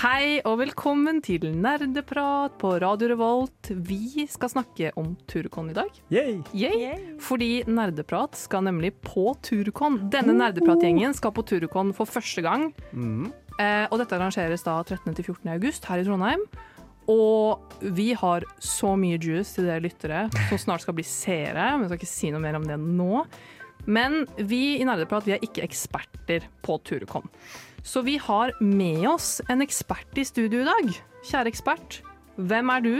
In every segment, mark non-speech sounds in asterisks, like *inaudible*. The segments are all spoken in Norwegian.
Hei og velkommen til Nerdeprat på Radio Revolt. Vi skal snakke om Turcon i dag. Yay. Yay. Fordi Nerdeprat skal nemlig på Turcon. Denne Nerdeprat-gjengen skal på Turcon for første gang. Mm. Eh, og dette arrangeres da 13.-14. august her i Trondheim. Og vi har så mye juice til dere lyttere som *laughs* snart skal bli seere. Men jeg skal ikke si noe mer om det nå. Men vi i Nerdeprat vi er ikke eksperter på Turkon. Så vi har med oss en ekspert i studio i dag. Kjære ekspert, hvem er du?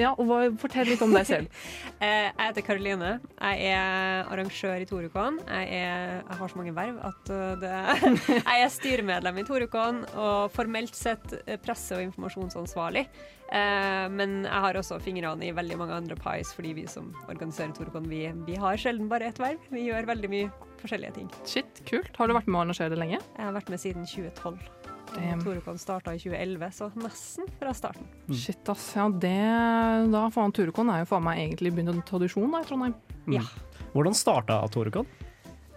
Ja, og hva, Fortell litt om deg selv. *laughs* Eh, Jeg heter Karoline. Jeg er arrangør i Torukon. Jeg, er, jeg har så mange verv at uh, det, *laughs* jeg er styremedlem i Torukon og formelt sett eh, presse- og informasjonsansvarlig. Eh, Men jeg har også fingrene i veldig mange andre pies, fordi vi som organiserer Torukon, vi, vi har sjelden bare ett verv. Vi gjør veldig mye forskjellige ting. Shit, kult. Har du vært med å arrangere det lenge? Jeg har vært med siden 2012. Damn. Og starta i 2011, så nesten fra starten. Shit, ass. Ja, det Da faen Torekon er jo faen meg egentlig begynt en tradisjon da i Trondheim. Ja. Hvordan starta Torekon?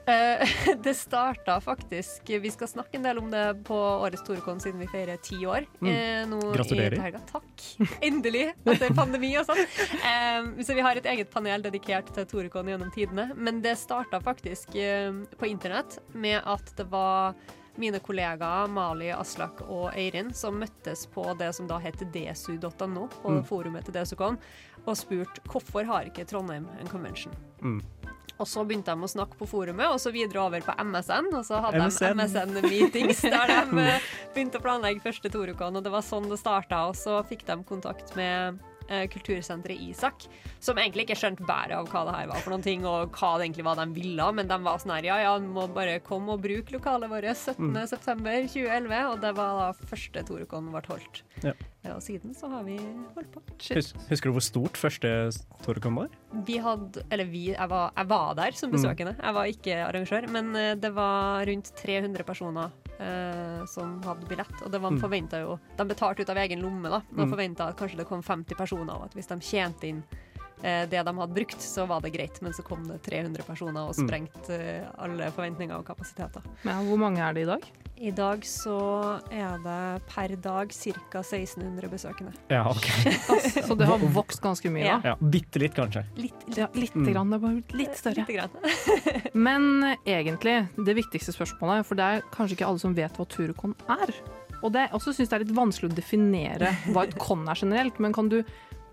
Uh, *laughs* det starta faktisk Vi skal snakke en del om det på årets Torekon siden vi feirer ti år. Mm. Uh, nå Gratulerer. I helga. Takk. Endelig, etter pandemi og sånn. Uh, så vi har et eget panel dedikert til Torekon gjennom tidene. Men det starta faktisk eh, på internett med at det var mine kollegaer Mali, Aslak og Eirin som møttes på det som da heter desu.no, på Mm. forumet til DesuCon, og spurt hvorfor har ikke Trondheim en convention. Mm. Og så begynte de å snakke på forumet, og så videre over på MSN. Og så hadde MSN. de MSN-meetings *laughs* der de eh, begynte å planlegge første Torukon, og det var sånn det starta. Og så fikk de kontakt med kultursenteret Isak, som egentlig ikke skjønte bæret av hva det her var for noen ting, og hva det egentlig var de ville, men de var sånn her, ja ja, må bare komme og bruke lokalet vårt 17.9.2011, og det var da første Torukon ble holdt. Ja. Og siden så har vi holdt på. Hus husker du hvor stort første Torukon var? Vi hadde, eller vi, jeg var, jeg var der som besøkende, jeg var ikke arrangør, men eh, det var rundt 300 personer eh, som hadde billett, og det var Mm. forventet jo, de betalte ut av egen lomme da, Man Mm. forventet at kanskje det kom 50 personer, og at hvis de tjente inn det de hadde brukt, så var det greit, men så kom det 300 personer og Mm. sprengte eh, alle forventninger og kapasiteter. Men hvor mange er det i dag? I dag så er det per dag ca. 1600 besøkende. Ja, ok. *laughs* Så det har vokst ganske mye, da. Ja, Bitte litt, kanskje. Litt, litt, Ja, lite Mm. grann. Det er bare litt større. Litt grann. *laughs* Men eh, egentlig, det viktigste spørsmålet, for det er kanskje ikke alle som vet hva Turkon er. Og det, også syns det er litt vanskelig å definere hva et kon er generelt, men kan du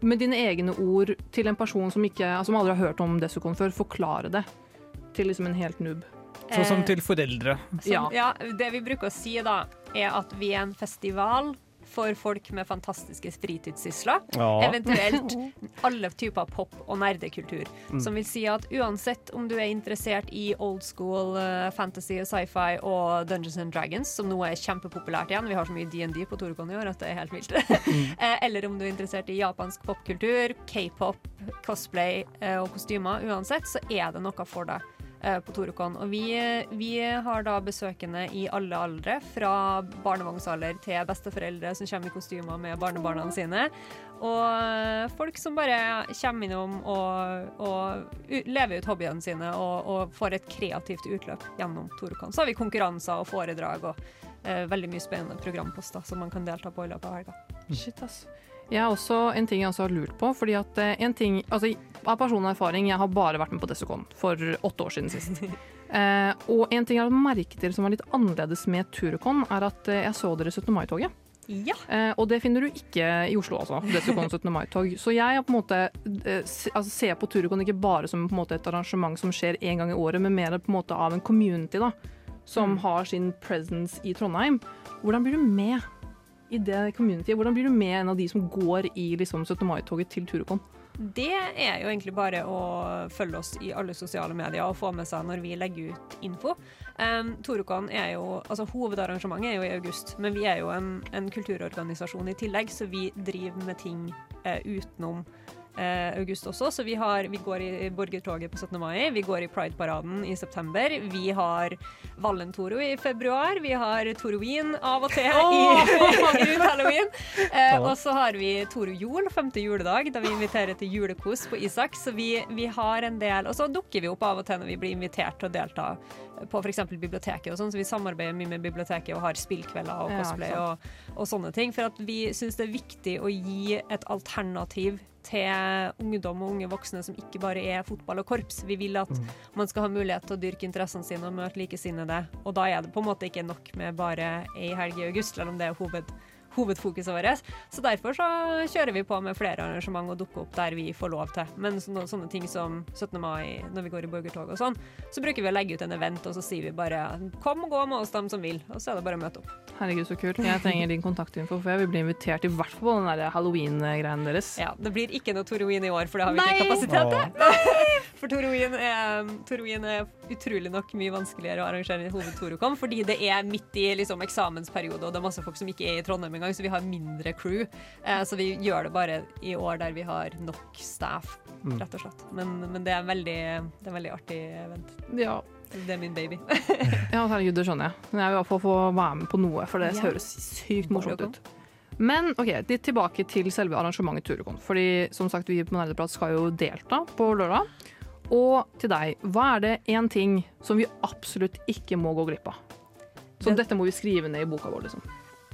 med dine egne ord til en person som, ikke, altså, som aldri har hørt om Desukon før, forklare det til liksom en helt noob? Sånn som Eh, til foreldre. Som, Ja. ja, det vi bruker å si da, er at vi er en festival for folk med fantastiske fritidssysler. Ja. Eventuelt *laughs* alle typer pop- og nerdekultur. Mm. Som vil si at uansett om du er interessert i old school eh, fantasy og sci-fi og Dungeons and Dragons, som nå er kjempepopulært igjen, vi har så mye DND på Torukon i år at det er helt vilt. *laughs* Eh, Eller om du er interessert i japansk popkultur, k-pop, cosplay eh, og kostymer, uansett, så er det noe for deg på Torukon. Og vi, vi har da besøkende i alle aldre, fra barnevognsalder til besteforeldre som kommer i kostymer med barnebarna sine. Og eh, folk som bare kommer innom og, og lever ut hobbyene sine og, og får et kreativt utløp gjennom Torukon. Så har vi konkurranser og foredrag og uh, veldig mye spennende programposter som man kan delta på i løpet av helga. Shit, ass. Jeg har også en ting jeg også har lurt på, fordi at eh, en ting, altså av personlig erfaring, jeg har bare vært med på Desicon for åtte år siden sist. *laughs* Eh, og en ting jeg har merket til som var litt annerledes med Turukon, er at eh, jeg så dere 17. mai-toget. Ja. Eh, og det finner du ikke i Oslo, altså. Desicon 17. mai-tog. Så jeg på en måte eh, altså, ser på Turukon ikke bare som måte, et arrangement som skjer én gang i året, men mer på en måte av en community da, som Mm. har sin presence i Trondheim. Hvordan blir du med i det communityet? Hvordan blir du med en av de som går i liksom, 17. mai-toget til Turukon? Det er jo egentlig bare å følge oss i alle sosiale medier og få med seg når vi legger ut info. Um, Torukon er jo, altså Hovedarrangementet er jo i august, men vi er jo en, en kulturorganisasjon i tillegg, så vi driver med ting uh, utenom eh, august også. Så vi, har, vi går i borgertoget på 17. mai, vi går i Pride-paraden i september. Vi har Valentoro i februar, vi har Toroin av og til i rundt *laughs* halloween. Eh, og så har vi Toro Jol, femte juledag, da vi inviterer til julekos på Isak. Så vi, vi har en del Og så dukker vi opp av og til når vi blir invitert til å delta på f.eks. biblioteket og sånn, så vi samarbeider mye med biblioteket og har spillkvelder og cosplay ja, og, og sånne ting. For at vi syns det er viktig å gi et alternativ til ungdom og unge voksne som ikke bare er fotball og korps. Vi vil at man skal ha mulighet til å dyrke interessene sine og møte likesinnede. Og da er det på en måte ikke nok med bare ei helg i august, selv om det er hoved, hovedfokuset vårt. Så derfor så kjører vi på med flere arrangement og dukker opp der vi får lov til. Men sånne, sånne ting som 17. mai, når vi går i borgertog og sånn, så bruker vi å legge ut en event, og så sier vi bare kom og gå med oss, dem som vil. Og så er det bare å møte opp. Herregud, så kult. Jeg trenger din kontaktinfo, for jeg vil bli invitert i hvert fall på den der halloween-greien deres. Ja, Det blir ikke noe Toroin i år, for det har vi Nei! ikke kapasitet til. *laughs* For Toroin er, Toroin er utrolig nok mye vanskeligere å arrangere enn hoved-Torocon, fordi det er midt i liksom, eksamensperiode, og det er masse folk som ikke er i Trondheim engang, så vi har mindre crew. Eh, så vi gjør det bare i år der vi har nok staff, Mm. rett og slett. Men, men det, er veldig, det er en veldig artig event. Ja. Det er min baby. *laughs* ja, herregud, det skjønner jeg. Men jeg vil i hvert fall få være med på noe, for det Ja. høres sykt morsomt ut. Men ok, litt tilbake til selve arrangementet Turukon. Fordi som sagt, vi på Nerdeprat skal jo delta på lørdag. Og til deg, hva er det én ting som vi absolutt ikke må gå glipp av? Så Det- dette må vi skrive ned i boka vår, liksom.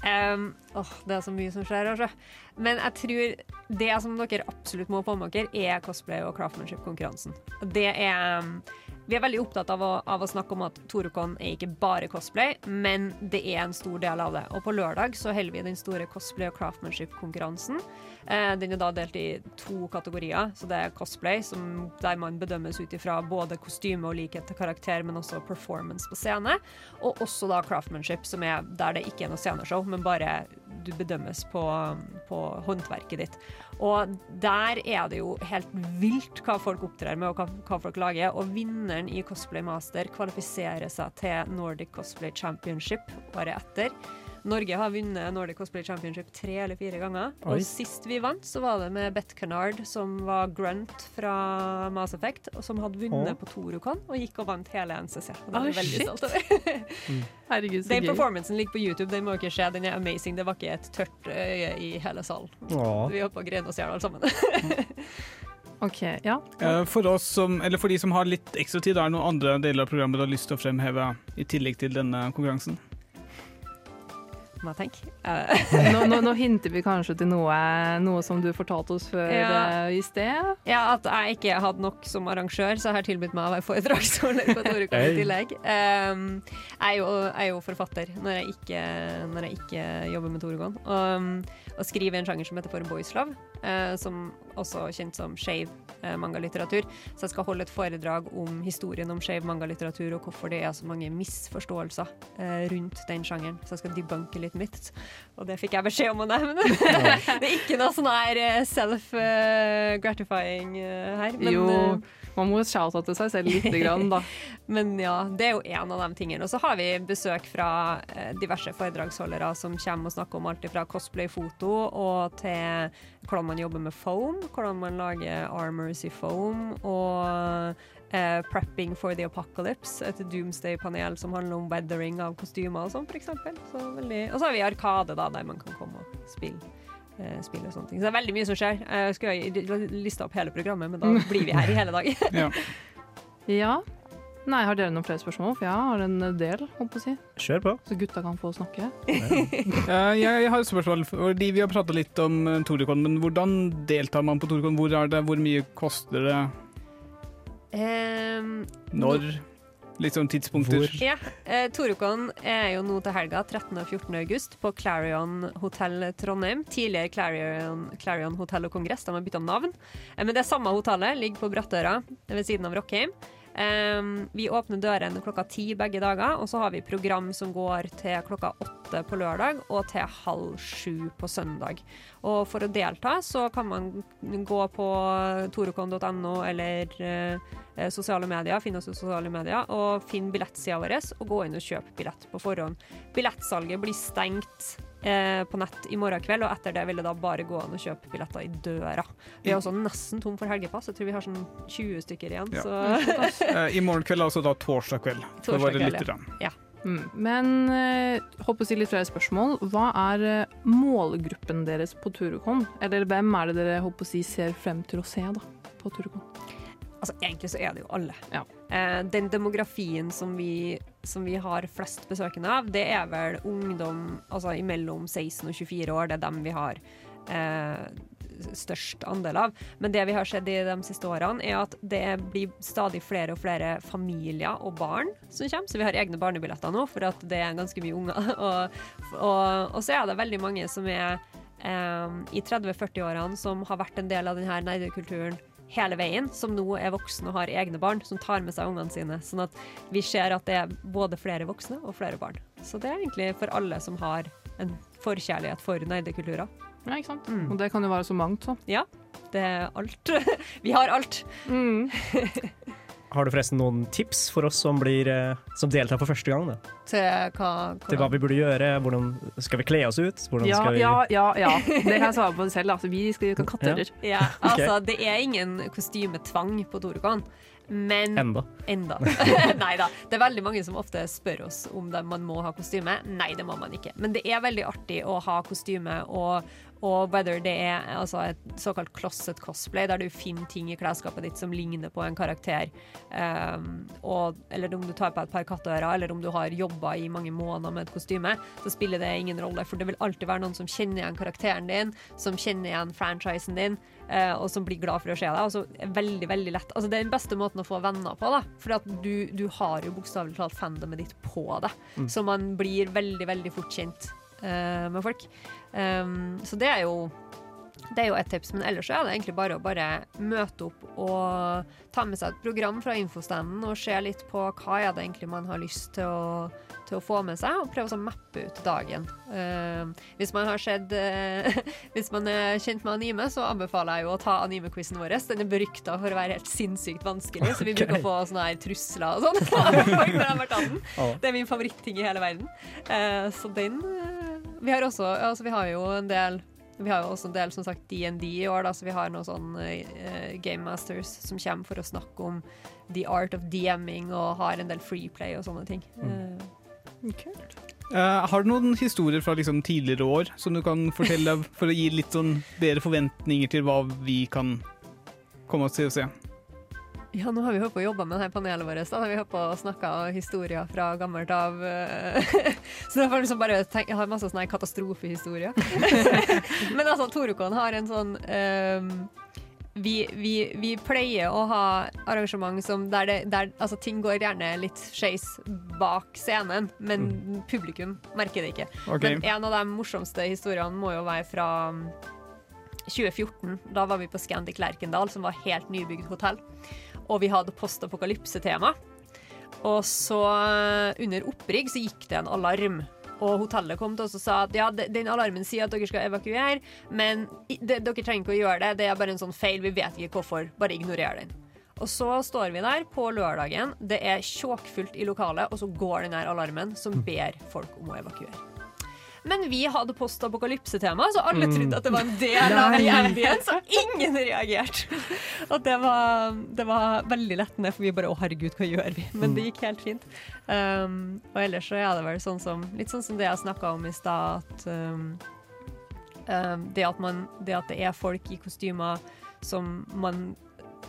Um, åh, det er så mye som skjer. Altså. Men jeg tror det som dere absolutt må få med dere, er cosplay- og craftmanship-konkurransen. Det er Vi er veldig opptatt av å, av å snakke om at Torukon er ikke bare cosplay, men det er en stor del av det. Og på lørdag så holder vi den store cosplay- og craftmanship-konkurransen. Eh, den er da delt i to kategorier. Så det er cosplay, som, der man bedømmes ut ifra både kostyme og likhet til karakter, men også performance på scene. Og også da craftmanship, som er der det ikke er noe sceneshow, men bare du bedømmes på, på håndverket ditt. Og der er det jo helt vilt hva folk opptrer med, og hva, hva folk lager. Og vinneren i Cosplay Master kvalifiserer seg til Nordic Cosplay Championship året etter. Norge har vunnet Nordic Cosplay Championship tre eller fire ganger. Oi. Og sist vi vant, så var det med Beth Kennard, som var grunt fra Mass Effect, og som hadde vunnet oh. på Torukon og gikk og vant hele NCC. Og det oh, shit. stolt over. *laughs* Herregud, så Den gøy. performancen ligger på YouTube, den må dere se. Den er amazing. Det var ikke et tørt øye i hele salen. Åh. Vi holdt på å grene oss i hjel alle sammen. *laughs* OK, ja. Eh, For, oss som, eller for de som har litt ekstra tid, er det noen andre deler av programmet du har lyst til å fremheve i tillegg til denne konkurransen? Må jeg tenke. Eh, Nå, nå, nå hinter vi kanskje til noe, noe som du fortalte oss før Ja. eh, i sted. Ja, at jeg ikke hadde nok som arrangør, så jeg har tilbudt meg å være foredragsholder på Torukon i tillegg. Um, jeg, er jo, jeg er jo forfatter når jeg ikke, når jeg ikke jobber med Torukon. Um, og i en sjanger som heter For boys love, eh, som også er kjent som skeiv eh, mangalitteratur. Så jeg skal holde et foredrag om historien om skeiv mangalitteratur, og hvorfor det er så mange misforståelser eh, rundt den sjangeren. Så jeg skal debunke litt mitt. Og det fikk jeg beskjed om å nevne. *laughs* det er ikke noe sånn her eh, self-gratifying eh, her. Men, jo, eh, man må shoute til seg selv lite *laughs* grann, da. men ja, det er jo en av de tingene. Og så har vi besøk fra eh, diverse foredragsholdere som kommer og snakker om alt fra cosplay-foto og til hvordan man jobber med foam, hvordan man lager armors i foam, og Uh, prepping for the apocalypse, et doomsday-panel som handler om weathering av kostymer og sånn, f.eks. Så veldig- Og så har vi Arkade, da, der man kan komme og spille. Eh, Spill og sånne ting. Så det er veldig mye som skjer. Jeg skulle lista opp hele programmet, men da blir vi her i hele dag. *laughs* Ja. Ja. Nei, har dere noen flere spørsmål? For jeg har en del, holdt på å si. Kjør på. Så gutta kan få snakke. ja, *laughs* Jeg, jeg har et spørsmål. fordi Vi har prata litt om eh, men hvordan deltar man på Toricon? Hvor er det? Hvor mye koster det? Um, Når? Litt sånn tidspunkter. Hvor? Ja, eh, Torukon er jo nå til helga 13. og 14. august på Clarion hotell Trondheim. Tidligere Clarion, Clarion hotell og kongress, de har bytta navn. Eh, men det er samme hotellet, ligger på Brattøra ved siden av Rockheim. Um, vi åpner dørene klokka ti begge dager, og så har vi program som går til klokka åtte på lørdag og til halv sju på søndag. Og for å delta så kan man gå på torokon.no eller eh, sosiale medier, finne oss i sosiale medier, og finne billettsida vår og gå inn og kjøpe billett på forhånd. Billettsalget blir stengt eh, på nett i morgen kveld, og etter det vil det da bare gå an å kjøpe billetter i døra. Vi er også nesten tom for helgepass, jeg tror vi har sånn 20 stykker igjen. Ja. Så *laughs* Eh, I morgen kveld, altså da torsdag kveld. Torsdag kveld, ja. Mm. Men eh, håper å si litt flere spørsmål. Hva er eh, målgruppen deres på Turukon? Eller hvem er det dere håper å si ser frem til å se da, på Turukon? Altså, egentlig så er det jo alle. Ja. Eh, den demografien som vi, som vi har flest besøkende av, det er vel ungdom altså mellom 16 og 24 år. Det er dem vi har eh, størst andel av. Men det vi har sett i de siste årene, er at det blir stadig flere og flere familier og barn som kommer. Så vi har egne barnebilletter nå, for at det er ganske mye unger. Og, og, og så er det veldig mange som er eh, i 30-40-årene som har vært en del av denne nerdekulturen hele veien, som nå er voksne og har egne barn, som tar med seg ungene sine. Sånn at vi ser at det er både flere voksne og flere barn. Så det er egentlig for alle som har en forkjærlighet for nerdekulturer. Ja, ikke sant? Mm. Og det kan jo være så mangt, så. Ja, det er alt. *laughs* vi har alt. Mm. *laughs* Har du forresten noen tips for oss som, blir, eh, som deltar for første gang? Da? Til hva, Til hva vi burde gjøre? Hvordan skal vi kle oss ut? Ja, skal vi... ja, ja, ja. Det kan jeg svare på selv. Altså, vi skal gjøre katteører. Ja, *laughs* altså, det er ingen kostymetvang på Torukon. Men Enda. Enda. *laughs* Nei da. Det er veldig mange som ofte spør oss om det, man må ha kostyme. Nei, det må man ikke. Men det er veldig artig å ha kostyme, og, og whether det er altså, et såkalt closet cosplay, der du finner ting i klesskapet ditt som ligner på en karakter, um, og, eller om du tar på et par katteører, eller om du har jobba i mange måneder med et kostyme, så spiller det ingen rolle. For det vil alltid være noen som kjenner igjen karakteren din, som kjenner igjen franchisen din, uh, og som blir glad for å se deg. Og så det veldig, veldig lett. Altså, det er den beste måten å få venner på, da. For du, du har jo bokstavelig talt fandomet ditt på det. Så man blir veldig, veldig fort kjent med folk. Um, så det er jo det er jo et tips, men ellers er det egentlig bare å bare møte opp og ta med seg et program fra infostanden og se litt på hva er det egentlig man har lyst til å, til å få med seg, og prøve å mappe ut dagen. Uh, hvis man har sett uh, *laughs* Hvis man er kjent med anime, så anbefaler jeg jo å ta anime-quizen vår. Den er berykta for å være helt sinnssykt vanskelig, så vi okay. bruker å få sånne her trusler og sånn. *laughs* Det er min favoritting i hele verden. Uh, så den Vi har også Altså, vi har jo en del vi har jo også en del som sagt DND i år, da, så vi har noen sånne uh, Game Masters som kommer for å snakke om the art of DMing og har en del freeplay og sånne ting. Eh, Uh, har du noen historier fra liksom, tidligere år som du kan fortelle for å gi litt sånn bedre forventninger til hva vi kan komme oss til å se? Ja, nå har vi holdt på å jobbe med dette panelet vårt. Da. Vi har på å snakke historier fra gammelt av. *laughs* så får vi liksom bare tenk, jeg har masse sånne katastrofehistorier. *laughs* Men altså, Torukon har en sånn um, vi, vi, vi pleier å ha arrangement som der, det, der altså, ting går gjerne litt skeis bak scenen, men publikum merker det ikke. Okay. Men en av de morsomste historiene må jo være fra um, 2014. Da var vi på Scandic Lerkendal, som var helt nybygd hotell. Og vi hadde postapokalypse-tema. Og så, eh, under opprigg, så gikk det en alarm. Og hotellet kom til oss og sa at ja, den alarmen sier at dere skal evakuere, men det, dere trenger ikke å gjøre det. Det er bare en sånn feil. Vi vet ikke hvorfor. Bare ignorer den. Og så står vi der på lørdagen. Det er tjåkfullt i lokalet, og så går den her alarmen som ber folk om å evakuere. Men vi hadde postapokalypse-tema, så alle trodde at det var en del av regjeringen, så ingen reagerte. Og det var, det var veldig lettende, for vi bare å herregud, hva gjør vi? Men det gikk helt fint. Um, og ellers så er det vel sånn som, litt sånn som det jeg snakka om i stad, at um, um, det, at man, det at det er folk i kostymer som man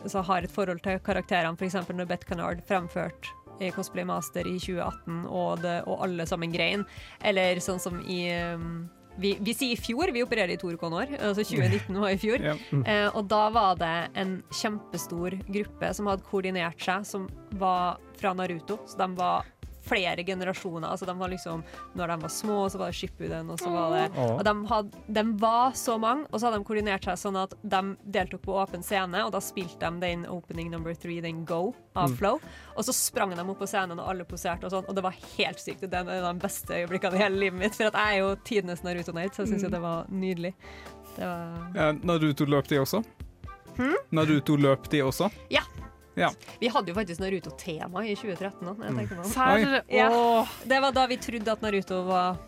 så har et forhold til karakterene, f.eks. når Beth Canard fremførte i Cosplay Master i 2018, og, det, og alle sammen grein. Eller sånn som i um, vi, vi sier i fjor, vi opererer i Torkon år, altså 2019 var i fjor. *laughs* Ja. Eh, og da var det en kjempestor gruppe som hadde koordinert seg, som var fra Naruto. Så de var flere generasjoner. Altså de var liksom, når de var små, så var det Shippuden, og så var det og de, hadde, de var så mange, og så hadde de koordinert seg sånn at de deltok på åpen scene, og da spilte de den opening number three, den Go, av Flow. Og så sprang de opp på scenen, og alle poserte og sånn, og det var helt sykt. Det er en av de beste øyeblikkene i hele livet mitt, for at jeg er jo tidenes Naruto-nerd, så jeg syns jo det var nydelig. Det var Ja, Naruto løp de også? Hmm? Naruto løp de også? Vi hadde jo faktisk Naruto-tema i 2013 òg. Serr? Ja. Det var da vi trodde at Naruto var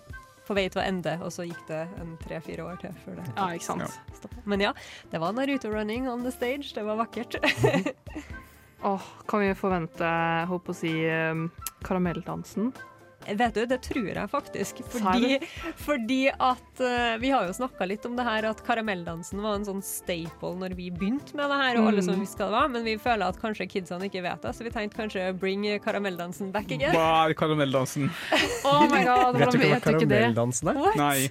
på vei til å ende, og så gikk det en tre-fire år til før det Ja, ikke sant. Ja. Men ja, det var Naruto running on the stage. Det var vakkert. *laughs* Åh, kan vi forvente, holdt på å si, um, karamelldansen? Vet du, det tror jeg faktisk. Fordi, fordi at uh, Vi har jo snakka litt om det her at karamelldansen var en sånn staple når vi begynte med det her, og alle som huska det var, men vi føler at kanskje kidsene ikke vet det, så vi tenkte kanskje bring karamelldansen back again. Hva er karamelldansen? *laughs* Oh my god, Vet du ikke hva karamelldansen er? Nei.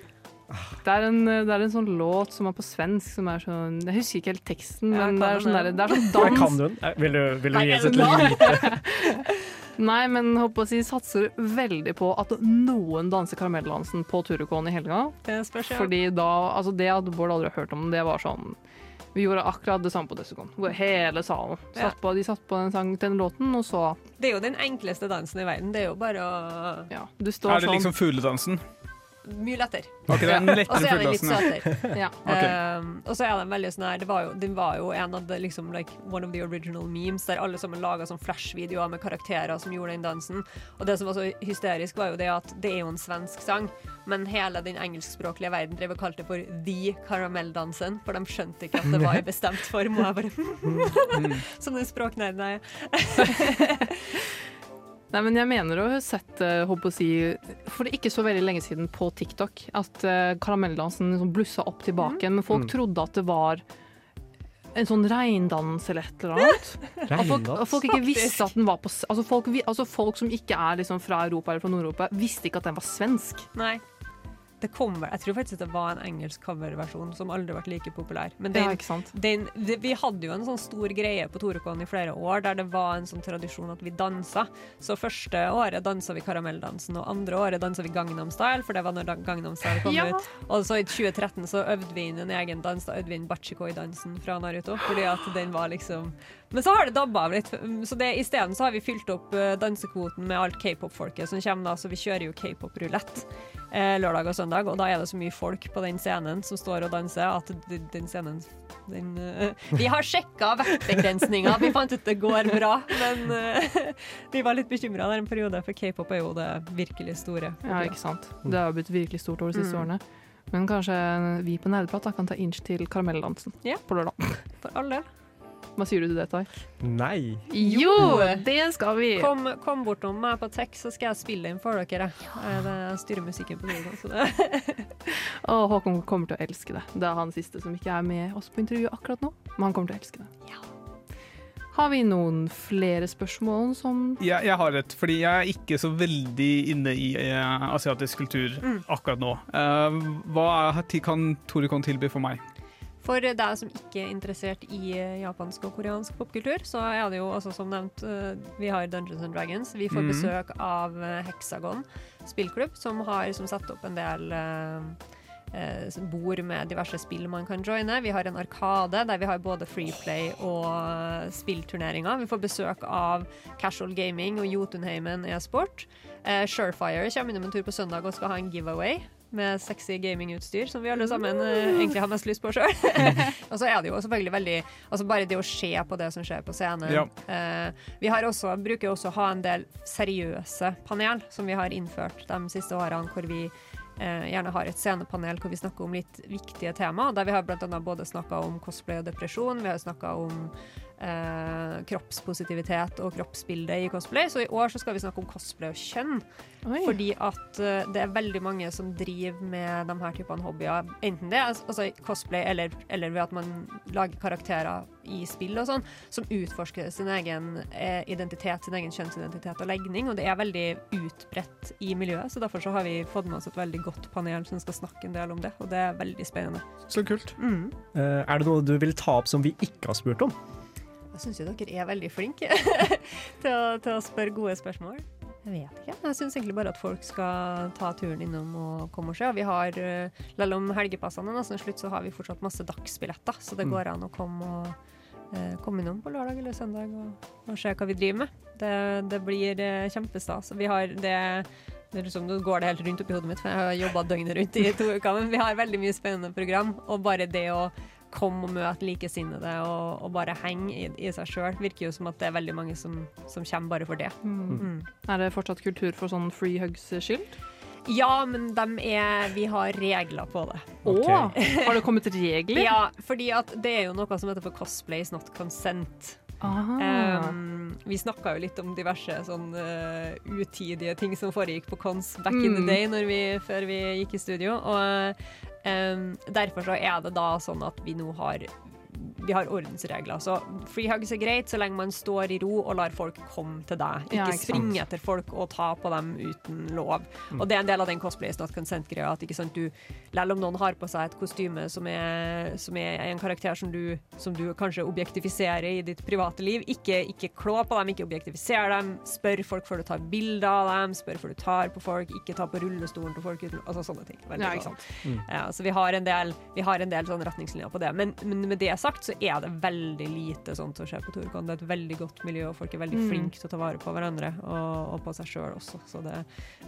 Det er, en, det er en sånn låt som er på svensk som er sånn Jeg husker ikke helt teksten, men det er sånn, der, det er sånn Jeg dans. kan du den? Eh, Vil du, vil du gi oss et lite *laughs* Nei, men håper å si satser veldig på at noen danser karamelldansen på Turukon i helga. Det spørs, ja. Fordi da Altså, det at Bård aldri har hørt om, det var sånn Vi gjorde akkurat det samme på Dessicon. Hele salen. Satt på, de satt på den, sang til den låten, og så Det er jo den enkleste dansen i verden. Det er jo bare å Ja. Du står Er det sånn liksom fugledansen? Mye lettere. Okay, Og så er den litt søtere. Ja. *laughs* Okay. Um, og så er den veldig sånn her det var jo, Den var jo en av the, liksom, like, one of the original memes, der alle sammen laga sånn flashvideoer med karakterer som gjorde den dansen. Og det som var så hysterisk, var jo det at det er jo en svensk sang, men hele den engelskspråklige verden drev og kalte det for The Karamelldansen, for de skjønte ikke at det var i bestemt form. Og jeg bare Som den språknerden jeg er. *laughs* Nei, men jeg mener å ha sett håper å si, for det er ikke så veldig lenge siden på TikTok at uh, karamelldansen liksom blussa opp tilbake igjen, men folk Mm. trodde at det var en sånn reindans eller et eller annet. *laughs* At folk, at folk ikke visste at den var på altså folk, altså folk som ikke er liksom fra Europa eller fra Nord-Europa, visste ikke at den var svensk. Nei. Det kom vel Jeg tror faktisk det var en engelsk coverversjon som aldri vært like populær. Men Ja, den, sant? den, det, vi hadde jo en sånn stor greie på Torekon i flere år der det var en sånn tradisjon at vi dansa. Så første året dansa vi karamelldansen, og andre året dansa vi Gangnam Style, for det var når Gangnam Style kom Ja. ut. Og så i 2013 så øvde vi inn en egen dans, da øvde vi inn Bachikoi-dansen fra Naruto, fordi at den var liksom Men så har det dabba av litt, så det isteden har vi fylt opp eh, dansekvoten med alt k-pop-folket som kommer da, så vi kjører jo k-pop-rulett eh, lørdag og søndag, og da er det så mye folk på den scenen som står og danser, at den scenen den, uh, Vi har sjekka vektbegrensninga, vi fant ut det går bra, men uh, vi var litt bekymra der en periode, for k-pop er jo det virkelig store. Ja, ikke sant. Det har blitt virkelig stort over de siste Mm. årene. Men kanskje vi på Nerdeprat kan ta inch til karamelldansen Ja. på lørdag. For all del. Hva sier du til det, Tai? Nei. Jo, det skal vi! Kom, kom bortom meg på tech, så skal jeg spille inn for dere. Jeg, jeg styrer musikken på Torekon, så det *laughs* Og Håkon kommer til å elske det. Det er han siste som ikke er med oss på intervju akkurat nå, men han kommer til å elske det. Har vi noen flere spørsmål som Jeg, jeg har et, fordi jeg er ikke så veldig inne i eh, asiatisk kultur Mm. akkurat nå. Uh, hva er, kan Torikon tilby for meg? For deg som ikke er interessert i eh, japansk og koreansk popkultur, så er det jo også som nevnt eh, Vi har Dungeons and Dragons. Vi får mm. besøk av eh, Hexagon spillklubb, som har som satt opp en del eh, bord med diverse spill man kan joine. Vi har en arkade der vi har både Freeplay og spillturneringer. Vi får besøk av Casual Gaming og Jotunheimen e-sport. Eh, Surefire kommer innom en tur på søndag og skal ha en giveaway med sexy gamingutstyr, som vi alle sammen uh, egentlig har mest lyst på sjøl. *laughs* og så er det jo selvfølgelig veldig Altså bare det å se på det som skjer på scenen. Ja. Uh, vi har også, bruker også å ha en del seriøse panel som vi har innført de siste årene, hvor vi eh, gjerne har et scenepanel hvor vi snakker om litt viktige tema. Der vi har annet både snakka om cosplay og depresjon, vi har snakka om eh, kroppspositivitet og kroppsbilde i cosplay. Så i år så skal vi snakke om cosplay og kjønn. Oi. Fordi at eh, det er veldig mange som driver med de her typene hobbyer. Enten det er altså cosplay eller, eller ved at man lager karakterer i spill og sånn, som utforsker sin egen eh, identitet, sin egen kjønnsidentitet og legning. Og det er veldig utbredt i miljøet, så derfor så har vi fått med oss et veldig godt panel som skal snakke en del om det, og det er veldig spennende. Så kult. Mm. Eh, er det noe du vil ta opp som vi ikke har spurt om? Jeg syns jo dere er veldig flinke *laughs* til, å, til å spørre gode spørsmål. Jeg vet ikke. Jeg syns egentlig bare at folk skal ta turen innom og komme og se. Vi har, eh, Selv om helgepassene er nesten slutt, så har vi fortsatt masse dagsbilletter. Så det Mm. går an å komme, og, eh, komme innom på lørdag eller søndag og, og se hva vi driver med. Det, det blir eh, kjempestas. Vi har det det er liksom, Nå går det helt rundt oppi hodet mitt, for jeg har jobba døgnet rundt i to uker. Men vi har veldig mye spennende program, og bare det å komme og møte likesinnede og, og bare henge i, i seg sjøl, virker jo som at det er veldig mange som, som kommer bare for det. Mm. Mm. Er det fortsatt kultur for sånn free hugs-skilt? Ja, men dem er, vi har regler på det. Okay. Å, har det kommet regler? *laughs* Ja, fordi at det er jo noe som heter for cosplay is not consent. Um, vi snakka jo litt om diverse sånn uh, utidige ting som foregikk på Cons back in the Mm. day når vi, før vi gikk i studio. Og um, derfor så er det da sånn at vi nå har vi har ordensregler. Så free hugs er greit så lenge man står i ro og lar folk komme til deg. Ikke, Ja, ikke sant. springe etter folk og ta på dem uten lov. Og det er en del av den cosplay is not consent-greia. At ikke sant, du, selv om noen har på seg et kostyme som er, som er en karakter som du, som du kanskje objektifiserer i ditt private liv, ikke, ikke klå på dem, ikke objektifiser dem. Spør folk før du tar bilder av dem, spør før du tar på folk, ikke ta på rullestolen til folk. uten- Altså sånne ting. Veldig Ja, ikke sånn. sant. Ja, så vi har en del, vi har en del sånne retningslinjer på det. Men, men med det sagt så er det veldig lite sånt som skjer på Torkon. Det er et veldig godt miljø, og folk er veldig Mm. flinke til å ta vare på hverandre og, og på seg sjøl også. Så det,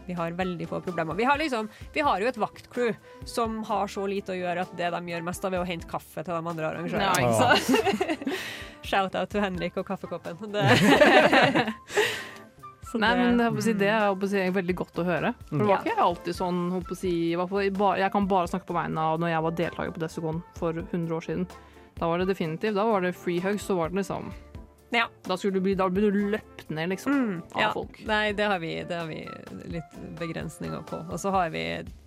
vi har veldig få problemer. Vi har, liksom, vi har jo et vaktcrew som har så lite å gjøre at det de gjør mest av, er å hente kaffe til de andre arrangørene. Ja, *laughs* shout-out til Henrik og kaffekoppen. *laughs* Det. Så Nei, men det, si, det er si, veldig godt å høre. For det var ikke alltid sånn si, Jeg kan bare snakke på vegne av når jeg var deltaker på Desicon for 100 år siden. Da var det definitivt. Da var det free hug, så var det liksom Ja. Da skulle du bli, da ble du løpt ned, liksom. Mm, av ja. folk. Nei, det har, vi, det har vi litt begrensninger på. Og så har vi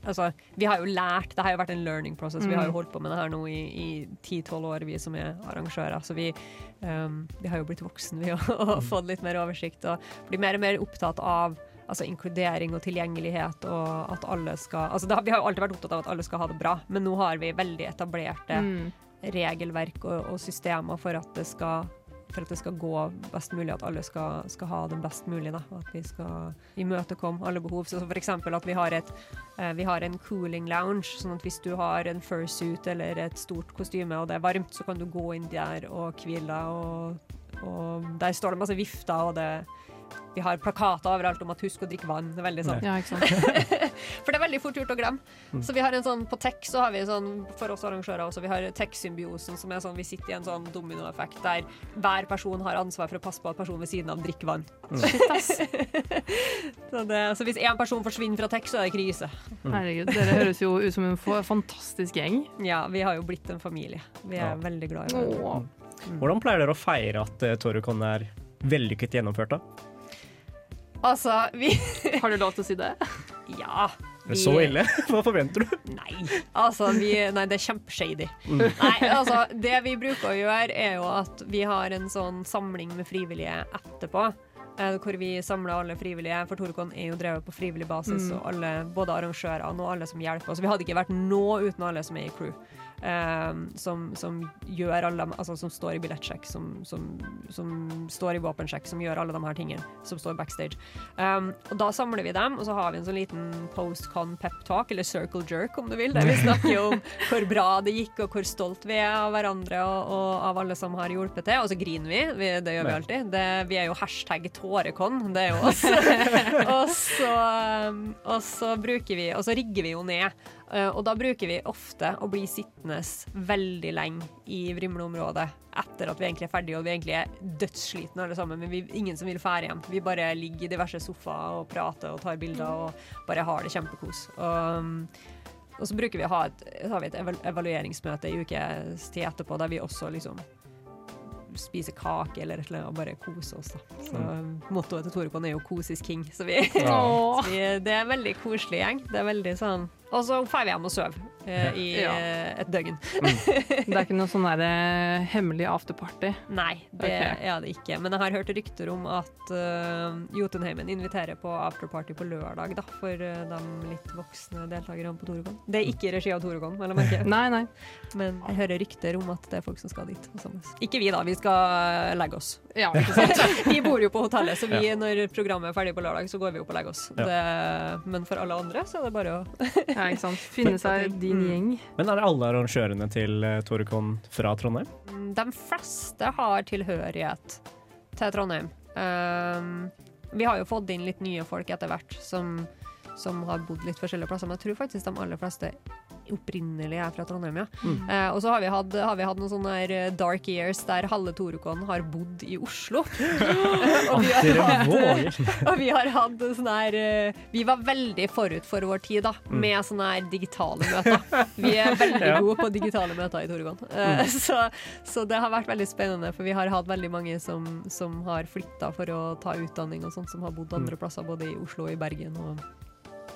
Altså, vi har jo lært Det har jo vært en learning process. Vi har jo Mm. holdt på med det her nå i, 10-12 år, vi som er arrangører. Så vi, um, vi har jo blitt voksne, vi, *laughs* og, og fått litt mer oversikt. Og blir mer og mer opptatt av Altså inkludering og tilgjengelighet og at alle skal altså har- Vi har jo alltid vært opptatt av at alle skal ha det bra, men nå har vi veldig etablerte Mm. Regelverk og, og systemer for at skal for at det skal gå best mulig, at alle skal, skal ha det best mulig. Da, at vi skal imøtekomme alle behov. Så eksempel at vi har, et, eh, vi har en cooling lounge, sånn at hvis du har en fursuit eller et stort kostyme og det er varmt, så kan du gå inn der og hvile deg. Og, og der står det masse vifter, og det, vi har plakater overalt om at husk å drikke vann. Det er veldig sånn Ja, ikke sant. *laughs* for det er veldig fort gjort å glemme. Så vi har en sånn, På Tech så har vi sånn, for oss arrangører også, vi har Tech-symbiosen, som er sånn vi sitter i en sånn dominoeffekt der hver person har ansvar for å passe på at personen ved siden av drikker vann. *laughs* så, det, så hvis én person forsvinner fra Tech, så er det krise. Herregud, dere høres jo ut som en fantastisk gjeng. Ja, vi har jo blitt en familie. Vi er Ja. veldig glad i hverandre. Åh. Hvordan pleier dere å feire at uh, Torukon er vellykket gjennomført? da? Altså, vi *laughs* Har du lov til å si det? Ja. Er det så ille? *laughs* Hva forventer du? Nei, altså vi, Nei, det er kjempeshady. Nei, *laughs* altså Det vi bruker å gjøre, er jo at vi har en sånn samling med frivillige etterpå. Eh, Hvor vi samler alle frivillige, for Torukon er jo drevet på frivillig basis. Og alle, både arrangørene og alle som hjelper oss. Vi hadde ikke vært nå uten alle som er i crew. Um, som, som gjør alle de- Altså som står i billettsjekk, som, som, som står i våpensjekk, som gjør alle de her tingene. Som står backstage. Um, og da samler vi dem, og så har vi en sånn liten post-con pep-talk, eller circle jerk om du vil, der vi snakker *laughs* om hvor bra det gikk, og hvor stolt vi er av hverandre og, og av alle som har hjulpet til. Og så griner vi, vi det gjør vi alltid. Det, vi er jo hashtag tårekon, det er jo oss. *laughs* og, så, um, og så bruker vi, og så rigger vi jo ned. Uh, og da bruker vi ofte å bli sittende veldig lenge i vrimleområdet etter at vi egentlig er ferdige og vi egentlig er dødsslitne alle sammen, men vi, ingen som vil fære hjem. Vi bare ligger i diverse sofaer og prater og tar bilder og bare har det kjempekos. Og, um, og så bruker vi å ha et, et evalueringsmøte i ukes tid etterpå, der vi også liksom spiser kake eller et eller annet og bare kose oss. Da. Så Mottoet til Torekon er jo 'Kosis king'. Så vi, ja. *laughs* så vi, det er en veldig koselig gjeng. Det er veldig sånn Og så feier vi hjem og sover eh, i Ja. eh, et døgn. *laughs* Det er ikke noe sånn der, eh, hemmelig afterparty. Nei, det okay. er det ikke. Men jeg har hørt rykter om at uh, Jotunheimen inviterer på afterparty på lørdag da, for uh, de litt voksne deltakerne på Torekon. Det er ikke i regi av Torekon, vel å merke. *laughs* Nei, nei. Men jeg hører rykter om at det er folk som skal dit. Ikke vi, da. Vi skal legge oss. Ja, ikke *laughs* sant? Vi bor jo på hotellet, så vi, når programmet er ferdig på lørdag, så går vi opp og legger oss. Ja. Det, men for alle andre så er det bare å Ja, ikke sant? *laughs* Finne seg din Mm. gjeng. Men er det alle arrangørene til Torekon fra Trondheim? De fleste har tilhørighet til Trondheim. Um, vi har jo fått inn litt nye folk etter hvert som, som har bodd litt forskjellige plasser, men jeg tror faktisk de aller fleste opprinnelig er fra Trondheim, ja. Mm. Eh, og så har vi hatt, har vi hatt noen sånne eh, dark years der halve Torukon har bodd i Oslo. *gasps* *laughs* og, vi har hatt, og vi har hatt sånn her eh, Vi var veldig forut for vår tid, da, Mm. med sånne her digitale møter. Vi er veldig *laughs* Ja. gode på digitale møter i Torukon. Eh, så, så det har vært veldig spennende, for vi har hatt veldig mange som, som har flytta for å ta utdanning og sånt, som har bodd andre plasser, både i Oslo og i Bergen. Og,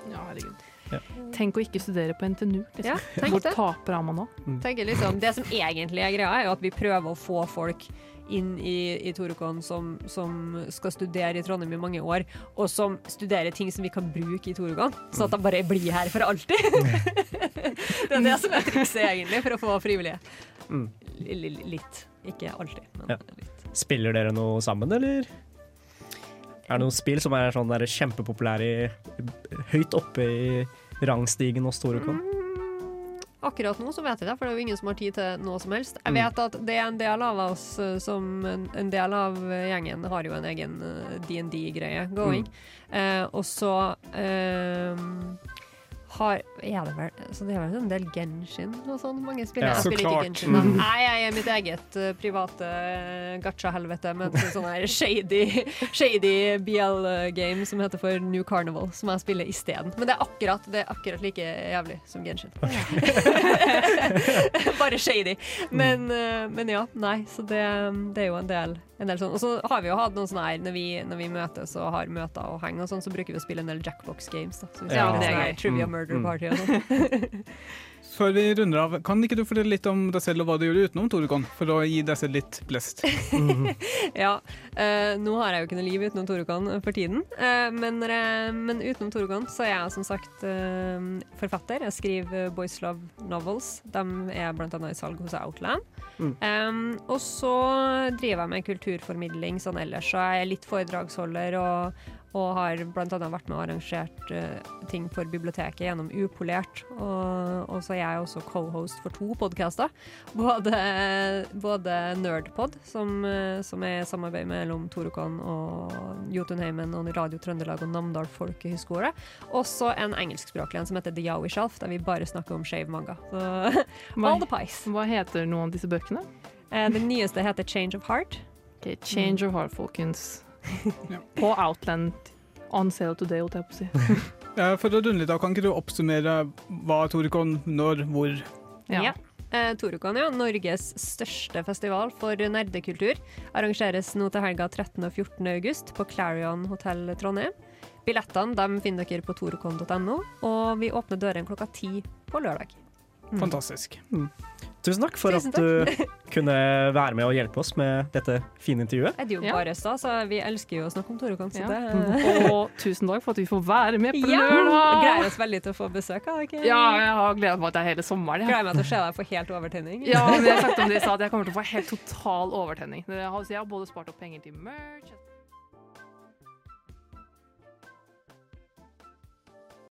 Ja, herregud. Ja. Tenk å ikke studere på NTNU. Liksom. ja, Hvor taper er man da? tenker liksom, Det som egentlig er greia, er jo at vi prøver å få folk inn i, i Torukon som, som skal studere i Trondheim i mange år, og som studerer ting som vi kan bruke i Torukon, så at de bare blir her for alltid. *laughs* det er det som er trikset, egentlig, for å få frivillige. Mm. L litt. Ikke alltid, men Ja. litt. Spiller dere noe sammen, eller? Er det noen spill som er sånn der kjempepopulære i, høyt oppe i rangstigen hos Torekon? Mm, Akkurat nå så vet jeg det, for det er jo ingen som har tid til noe som helst. Jeg Mm. vet at det er en del av oss eh, som En, del av gjengen har jo en egen eh, DND-greie going. Eh, og så eh, har Er det vel Så det er vel en del Genshin og sånn mange spiller? Ja, jeg så spiller klart. ikke Genshin. Da. Mm. Nei, jeg er mitt eget uh, private uh, gacha-helvete med en sånn her shady, shady BL-game som heter for New Carnival, som jeg spiller isteden. Men det er akkurat, det er akkurat like jævlig som Genshin. *laughs* Bare shady. Men, uh, men ja, nei, så det, det er jo en del sånn. Og så har vi jo hatt noen sånne her når vi, når vi møtes og har møter og henger og sånn, så bruker vi å spille en del Jackbox Games, da. Så vi Ja, det er. Trivia Mm, Murder mm. Party og sånn. *laughs* Før vi runder av, kan ikke du fortelle litt om deg selv og hva du gjør utenom Torukon, for å gi deg selv litt blest? *laughs* Ja. Uh, nå har jeg jo ikke noe liv utenom Torukon for tiden, Uh, men, uh, men utenom Torukon så er jeg som sagt forfatter. Jeg skriver Boys Love Novels. De er blant annet i salg hos Outland. Mm. Um, og så driver jeg med kulturformidling sånn ellers, så jeg er litt foredragsholder og, og har annet vært med og arrangert uh, ting for biblioteket gjennom Upolert. Og, og så er jeg også co-host for to podcaster. Både, både Nerdpod, som, eh, som er samarbeid mellom Torukon og Jotunheimen og Radio Trøndelag og Namdal folkehøgskole. Også en engelskspråklig en som heter The Yowie Shelf, der vi bare snakker om skeiv manga. Så *laughs* all the pies. hva heter noen av disse bøkene? Eh, den nyeste heter Change of Heart. Ok, Change of Heart, folkens. På Outland. On sale today, holdt jeg på å si. *laughs* For å runde litt av, kan ikke du oppsummere hva Torukon, når, hvor? Ja. Ja. Eh, Torukon, ja. Norges største festival for nerdekultur. Arrangeres nå til helga 13. og 14. august på Clarion hotell Trondheim. Billettene dem finner dere på torukon.no, og vi åpner dørene klokka ti på lørdag. Mm. Fantastisk. Tusen takk for Tusen at du *laughs* kunne være med og hjelpe oss med dette fine intervjuet. Det er jo bare stas, så vi elsker jo å snakke om Torukon, så Ja. Og tusen takk for at vi får være med på Ja! Lørdag! Gleder oss veldig til å få besøk av dere. Ja, jeg har gledet meg til hele sommeren. Ja. Gleder meg til å se deg få helt overtenning. Ja, men jeg *laughs* har sagt om det i stad at jeg kommer til å få helt total overtenning. Det har- Så jeg har både spart opp penger til merch